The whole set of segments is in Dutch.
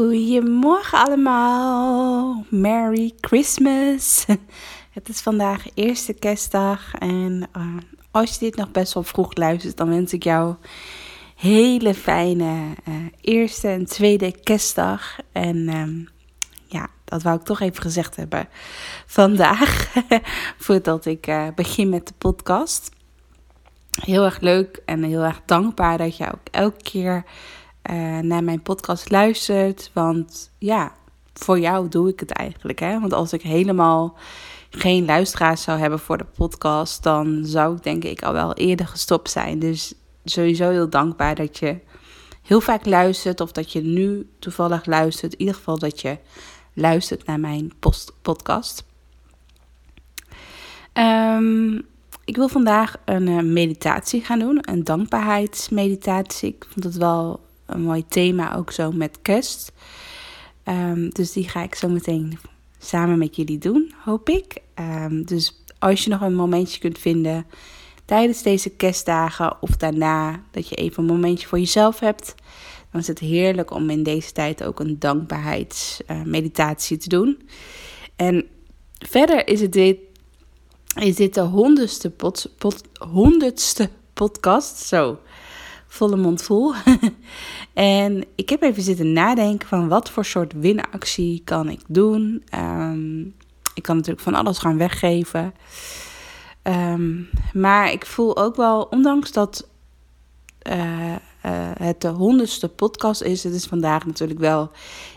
Goedemorgen allemaal. Merry Christmas. Het is vandaag eerste kerstdag en uh, als je dit nog best wel vroeg luistert, dan wens ik jou hele fijne uh, eerste en tweede kerstdag. En um, ja, dat wou ik toch even gezegd hebben vandaag, voordat ik uh, begin met de podcast. Heel erg leuk en heel erg dankbaar dat je ook elke keer uh, naar mijn podcast luistert. Want ja, voor jou doe ik het eigenlijk. Hè? Want als ik helemaal geen luisteraars zou hebben voor de podcast, dan zou ik denk ik al wel eerder gestopt zijn. Dus sowieso heel dankbaar dat je heel vaak luistert of dat je nu toevallig luistert. In ieder geval dat je luistert naar mijn post podcast. Um, ik wil vandaag een uh, meditatie gaan doen, een dankbaarheidsmeditatie. Ik vond het wel een mooi thema, ook zo met kerst. Um, dus die ga ik zo meteen samen met jullie doen, hoop ik. Um, dus als je nog een momentje kunt vinden tijdens deze kerstdagen of daarna, dat je even een momentje voor jezelf hebt, dan is het heerlijk om in deze tijd ook een dankbaarheidsmeditatie te doen. En verder is het dit, is dit de honderdste, honderdste podcast. Zo, volle mond vol. en ik heb even zitten nadenken van wat voor soort winactie kan ik doen. Um, ik kan natuurlijk van alles gaan weggeven. Um, maar ik voel ook wel, ondanks dat uh, uh, het de honderdste podcast is, het is vandaag natuurlijk wel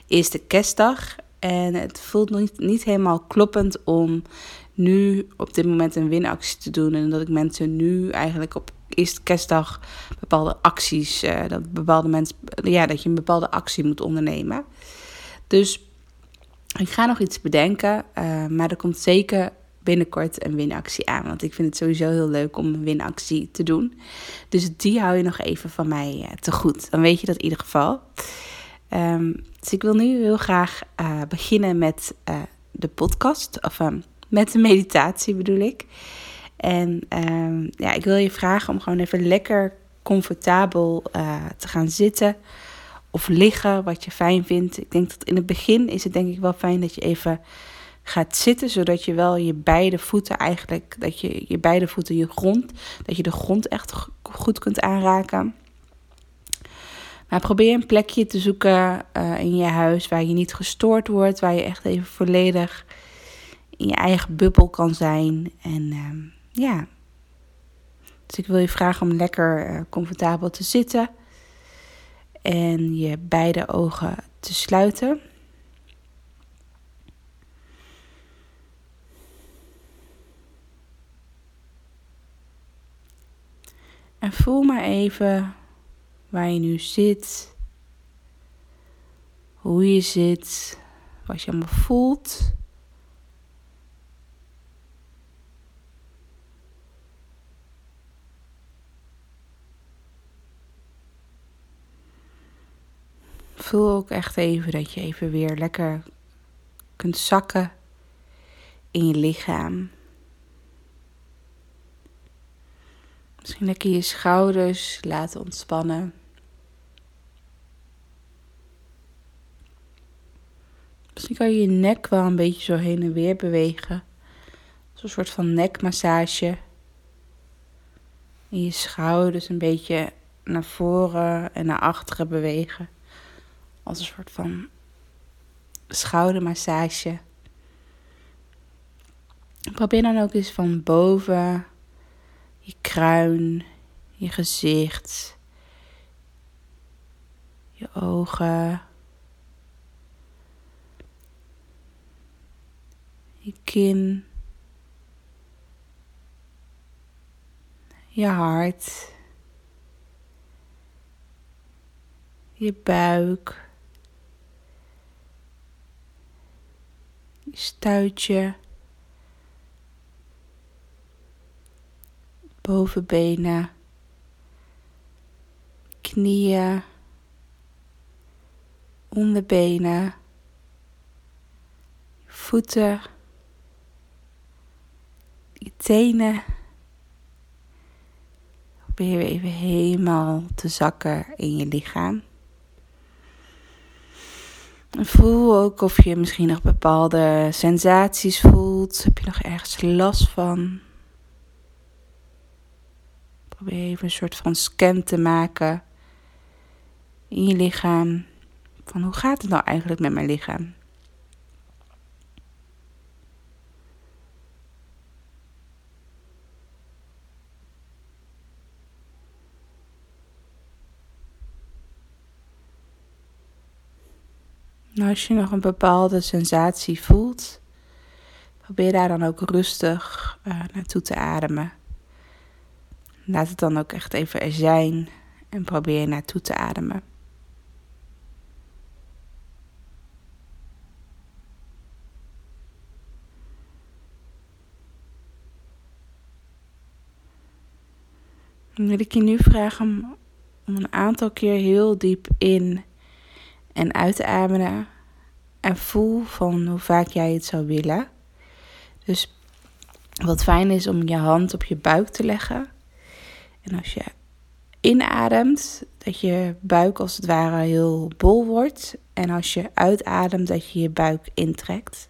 eerste kerstdag. En het voelt niet, niet helemaal kloppend om nu op dit moment een winactie te doen. En dat ik mensen nu eigenlijk op eerste kerstdag bepaalde acties, uh, dat bepaalde mensen, ja, dat je een bepaalde actie moet ondernemen. Dus ik ga nog iets bedenken, uh, maar er komt zeker binnenkort een winactie aan. Want ik vind het sowieso heel leuk om een winactie te doen. Dus die hou je nog even van mij uh, te goed. Dan weet je dat in ieder geval. Um, dus ik wil nu heel graag beginnen met de podcast. Of um, met de meditatie bedoel ik. En um, ja, ik wil je vragen om gewoon even lekker comfortabel te gaan zitten. Of liggen, wat je fijn vindt. Ik denk dat in het begin is het denk ik wel fijn dat je even gaat zitten, zodat je wel je beide voeten eigenlijk, dat je je beide voeten je grond, dat je de grond echt goed kunt aanraken. Maar probeer een plekje te zoeken uh, in je huis waar je niet gestoord wordt, waar je echt even volledig in je eigen bubbel kan zijn. En uh, ja, dus ik wil je vragen om lekker uh, comfortabel te zitten en je beide ogen te sluiten. En voel maar even waar je nu zit, hoe je zit, wat je allemaal voelt. Voel ook echt even dat je even weer lekker kunt zakken in je lichaam. Misschien lekker je schouders laten ontspannen. Misschien kan je je nek wel een beetje zo heen en weer bewegen. Een soort van nekmassage. En je schouders een beetje naar voren en naar achteren bewegen. Als een soort van schoudermassage. Probeer dan ook eens van boven je kruin, je gezicht, je ogen, je kin, je hart, je buik, je stuitje, bovenbenen, knieën, onderbenen, voeten, je tenen. Probeer even helemaal te zakken in je lichaam. Voel ook of je misschien nog bepaalde sensaties voelt. Heb je nog ergens last van? Probeer even een soort van scan te maken in je lichaam. Van hoe gaat het nou eigenlijk met mijn lichaam? Nou, als je nog een bepaalde sensatie voelt, probeer daar dan ook rustig uh, naartoe te ademen. Laat het dan ook echt even er zijn en probeer naartoe te ademen. Dan wil ik je nu vragen om een aantal keer heel diep in en uit te ademen. En voel van hoe vaak jij het zou willen. Dus wat fijn is om je hand op je buik te leggen. En als je inademt, dat je buik als het ware heel bol wordt. En als je uitademt, dat je je buik intrekt.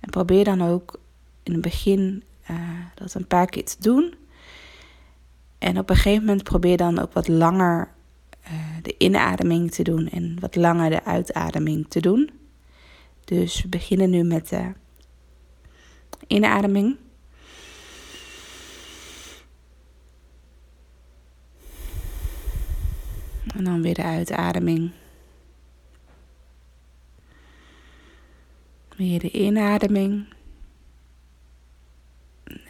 En probeer dan ook in het begin uh, dat een paar keer te doen. En op een gegeven moment probeer dan ook wat langer uh, de inademing te doen en wat langer de uitademing te doen. Dus we beginnen nu met de inademing. En dan weer de uitademing. Weer de inademing.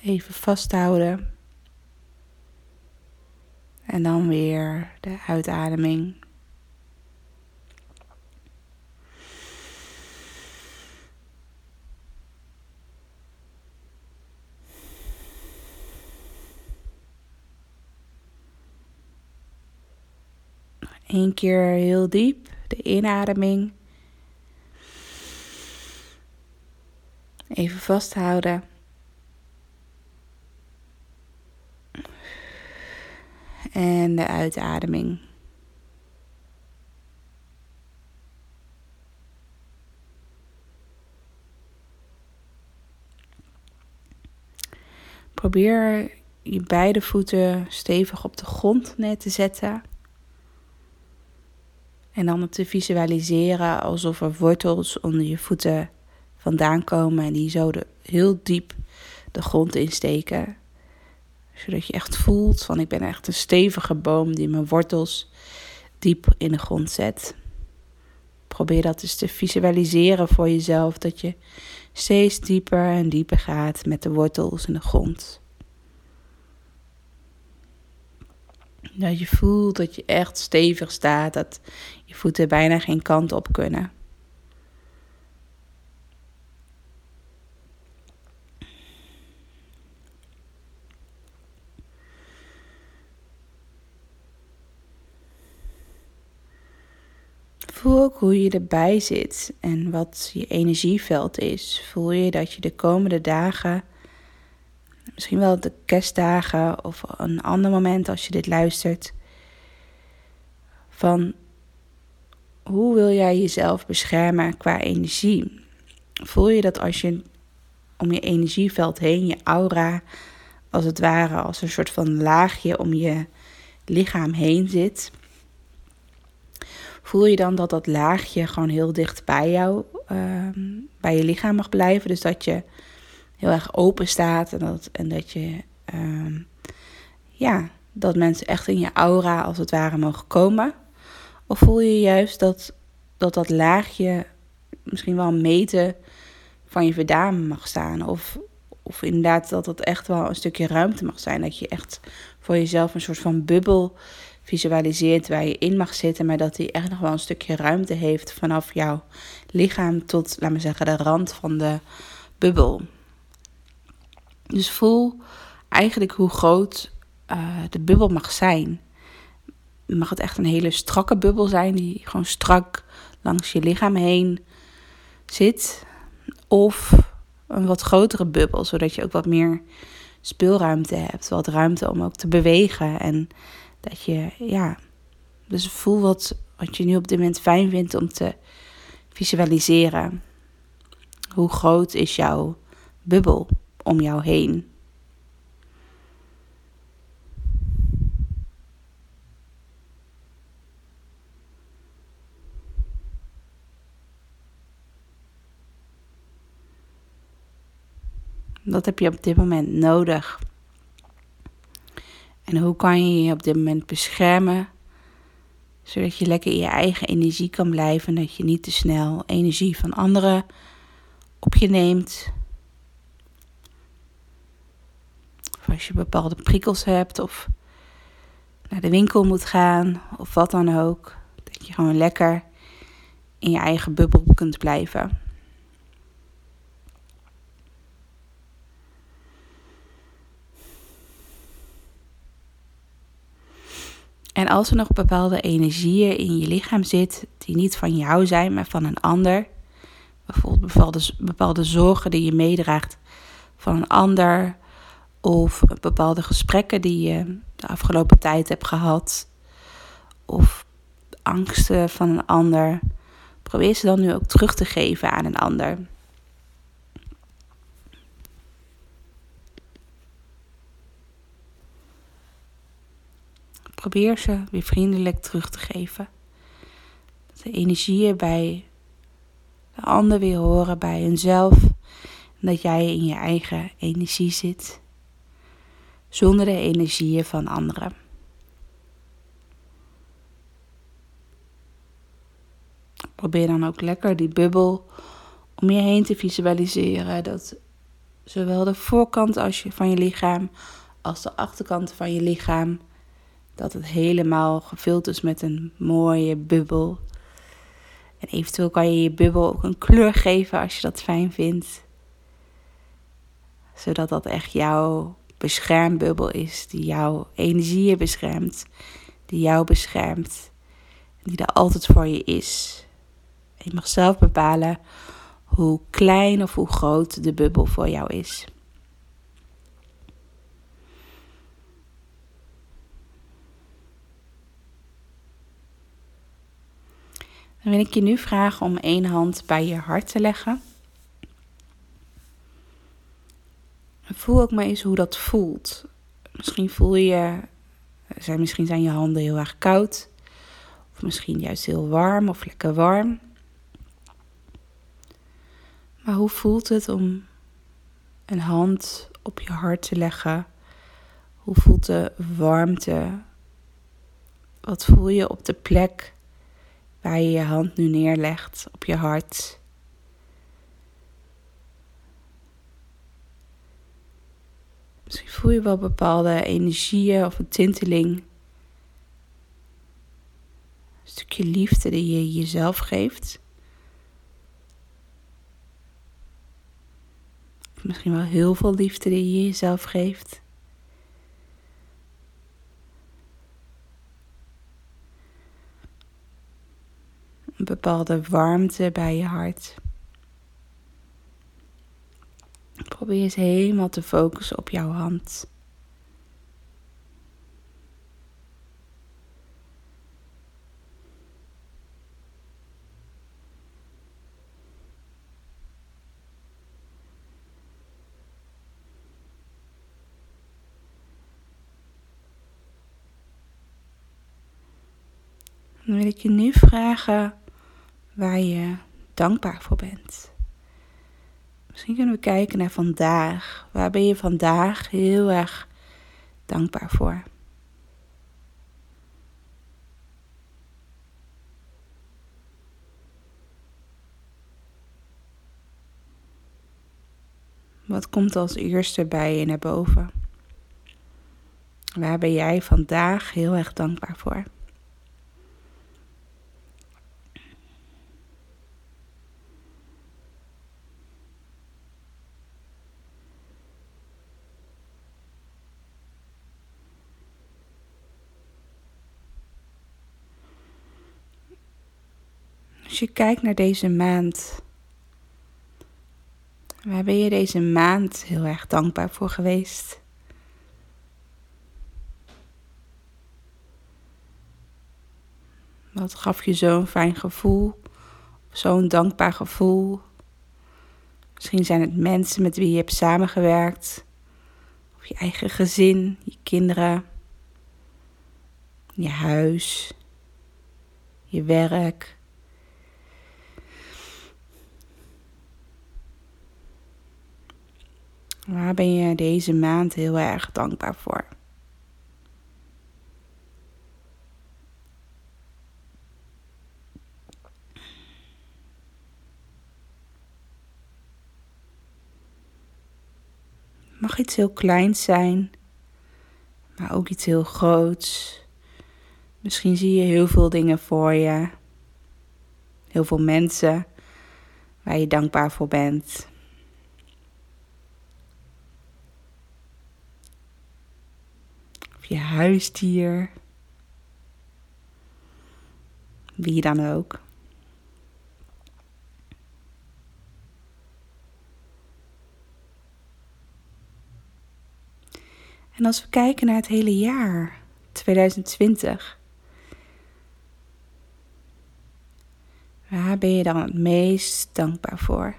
Even vasthouden. En dan weer de uitademing. Eén keer heel diep, de inademing. Even vasthouden. En de uitademing. Probeer je beide voeten stevig op de grond neer te zetten. En dan te visualiseren alsof er wortels onder je voeten vandaan komen en die zo de, heel diep de grond insteken. Zodat je echt voelt van ik ben echt een stevige boom die mijn wortels diep in de grond zet. Probeer dat eens te visualiseren voor jezelf, dat je steeds dieper en dieper gaat met de wortels in de grond. Dat je voelt dat je echt stevig staat, dat je voeten bijna geen kant op kunnen. Voel ook hoe je erbij zit en wat je energieveld is. Voel je dat je de komende dagen, misschien wel de kerstdagen of een ander moment als je dit luistert, van hoe wil jij jezelf beschermen qua energie? Voel je dat als je om je energieveld heen, je aura, als het ware als een soort van laagje om je lichaam heen zit? Voel je dan dat dat laagje gewoon heel dicht bij jou, ehm, bij je lichaam mag blijven? Dus dat je heel erg open staat en dat, en dat je, ehm, ja, dat mensen echt in je aura als het ware mogen komen? Of voel je juist dat dat, dat laagje misschien wel een meter van je verdaan mag staan? Of, of inderdaad dat het echt wel een stukje ruimte mag zijn. Dat je echt voor jezelf een soort van bubbel visualiseert waar je in mag zitten, maar dat die echt nog wel een stukje ruimte heeft vanaf jouw lichaam tot, laat me zeggen, de rand van de bubbel. Dus voel eigenlijk hoe groot uh, de bubbel mag zijn. Mag het echt een hele strakke bubbel zijn die gewoon strak langs je lichaam heen zit? Of een wat grotere bubbel, zodat je ook wat meer speelruimte hebt, wat ruimte om ook te bewegen en dat je, ja, dus voel wat, wat je nu op dit moment fijn vindt om te visualiseren. Hoe groot is jouw bubbel om jou heen? Dat heb je op dit moment nodig. En hoe kan je je op dit moment beschermen, zodat je lekker in je eigen energie kan blijven en dat je niet te snel energie van anderen op je neemt. Of als je bepaalde prikkels hebt of naar de winkel moet gaan of wat dan ook, dat je gewoon lekker in je eigen bubbel kunt blijven. En als er nog bepaalde energieën in je lichaam zit die niet van jou zijn, maar van een ander, bijvoorbeeld bepaalde, bepaalde zorgen die je meedraagt van een ander, of bepaalde gesprekken die je de afgelopen tijd hebt gehad, of angsten van een ander, probeer ze dan nu ook terug te geven aan een ander. Probeer ze weer vriendelijk terug te geven. Dat de energieën bij de ander weer horen bij hunzelf. En dat jij in je eigen energie zit. Zonder de energieën van anderen. Probeer dan ook lekker die bubbel om je heen te visualiseren. Dat zowel de voorkant als je, van je lichaam als de achterkant van je lichaam dat het helemaal gevuld is met een mooie bubbel. En eventueel kan je je bubbel ook een kleur geven als je dat fijn vindt. Zodat dat echt jouw beschermbubbel is, die jouw energieën beschermt, die jou beschermt, die er altijd voor je is. Je mag zelf bepalen hoe klein of hoe groot de bubbel voor jou is. Dan wil ik je nu vragen om één hand bij je hart te leggen. voel ook maar eens hoe dat voelt. Misschien voel je, zijn, misschien zijn je handen heel erg koud. Of misschien juist heel warm of lekker warm. Maar hoe voelt het om een hand op je hart te leggen? Hoe voelt de warmte? Wat voel je op de plek waar je je hand nu neerlegt op je hart. Misschien voel je wel bepaalde energieën of een tinteling. Een stukje liefde die je jezelf geeft. Misschien wel heel veel liefde die je jezelf geeft. Een bepaalde warmte bij je hart. Probeer eens helemaal te focussen op jouw hand. Dan wil ik je nu vragen waar je dankbaar voor bent. Misschien kunnen we kijken naar vandaag. Waar ben je vandaag heel erg dankbaar voor? Wat komt als eerste bij je naar boven? Waar ben jij vandaag heel erg dankbaar voor? Als je kijkt naar deze maand, waar ben je deze maand heel erg dankbaar voor geweest? Wat gaf je zo'n fijn gevoel? Zo'n dankbaar gevoel? Misschien zijn het mensen met wie je hebt samengewerkt. Of je eigen gezin, je kinderen, je huis, je werk. Waar ben je deze maand heel erg dankbaar voor? mag iets heel kleins zijn, maar ook iets heel groots. Misschien zie je heel veel dingen voor je, heel veel mensen waar je dankbaar voor bent. Of je huisdier, wie dan ook. En als we kijken naar het hele jaar 2020, waar ben je dan het meest dankbaar voor?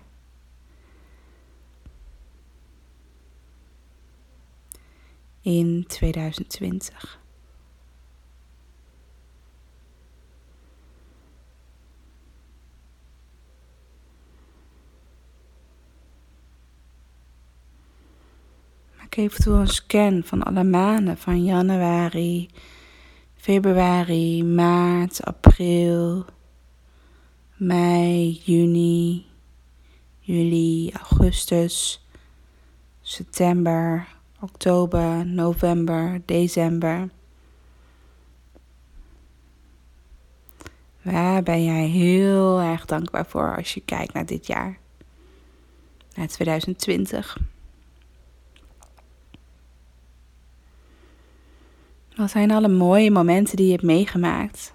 In 2020. maak eventueel een scan van alle maanden van januari, februari, maart, april, mei, juni, juli, augustus, september, oktober, november, december. Waar ben jij heel erg dankbaar voor als je kijkt naar dit jaar? Naar 2020. Wat zijn alle mooie momenten die je hebt meegemaakt?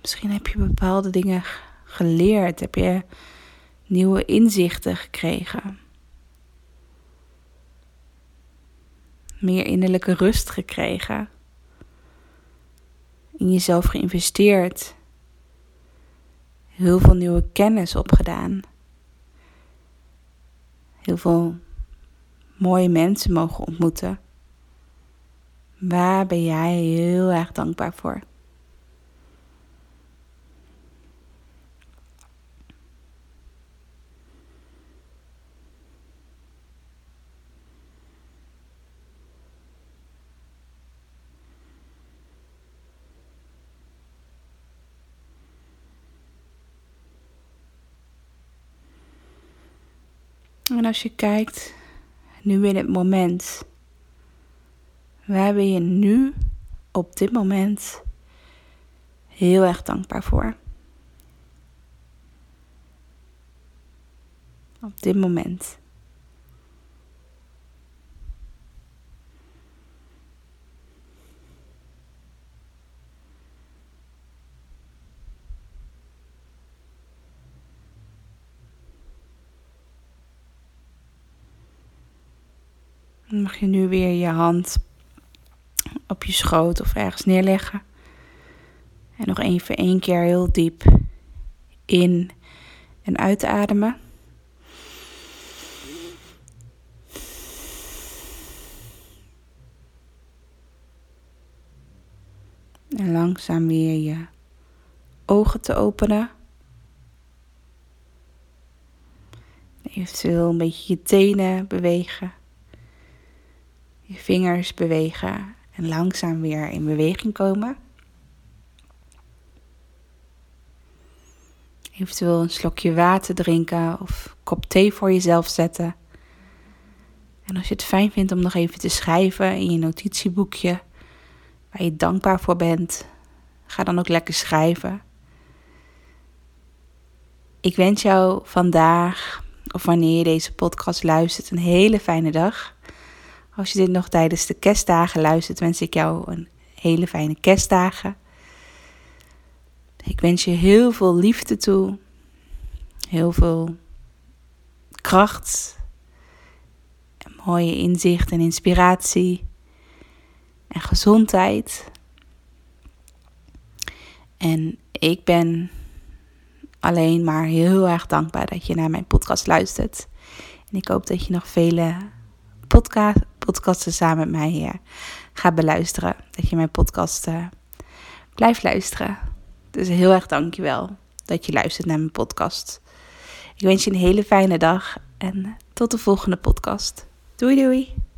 Misschien heb je bepaalde dingen geleerd, heb je nieuwe inzichten gekregen. Meer innerlijke rust gekregen. In jezelf geïnvesteerd. Heel veel nieuwe kennis opgedaan. Heel veel mooie mensen mogen ontmoeten. Waar ben jij heel erg dankbaar voor? En als je kijkt nu in het moment. Waar ben je nu op dit moment heel erg dankbaar voor? Op dit moment. Dan mag je nu weer je hand op je schoot of ergens neerleggen. En nog even één keer heel diep in en uitademen. En langzaam weer je ogen te openen. Eventueel een beetje je tenen bewegen je vingers bewegen en langzaam weer in beweging komen. Eventueel een slokje water drinken of een kop thee voor jezelf zetten. En als je het fijn vindt om nog even te schrijven in je notitieboekje, waar je dankbaar voor bent, ga dan ook lekker schrijven. Ik wens jou vandaag, of wanneer je deze podcast luistert, een hele fijne dag. Als je dit nog tijdens de kerstdagen luistert, wens ik jou een hele fijne kerstdagen. Ik wens je heel veel liefde toe, heel veel kracht, mooie inzicht en inspiratie en gezondheid. En ik ben alleen maar heel erg dankbaar dat je naar mijn podcast luistert. En ik hoop dat je nog vele podcast, podcasten samen met mij uh, gaat beluisteren. Dat je mijn podcast uh, blijft luisteren. Dus heel erg dankjewel dat je luistert naar mijn podcast. Ik wens je een hele fijne dag en tot de volgende podcast. Doei doei!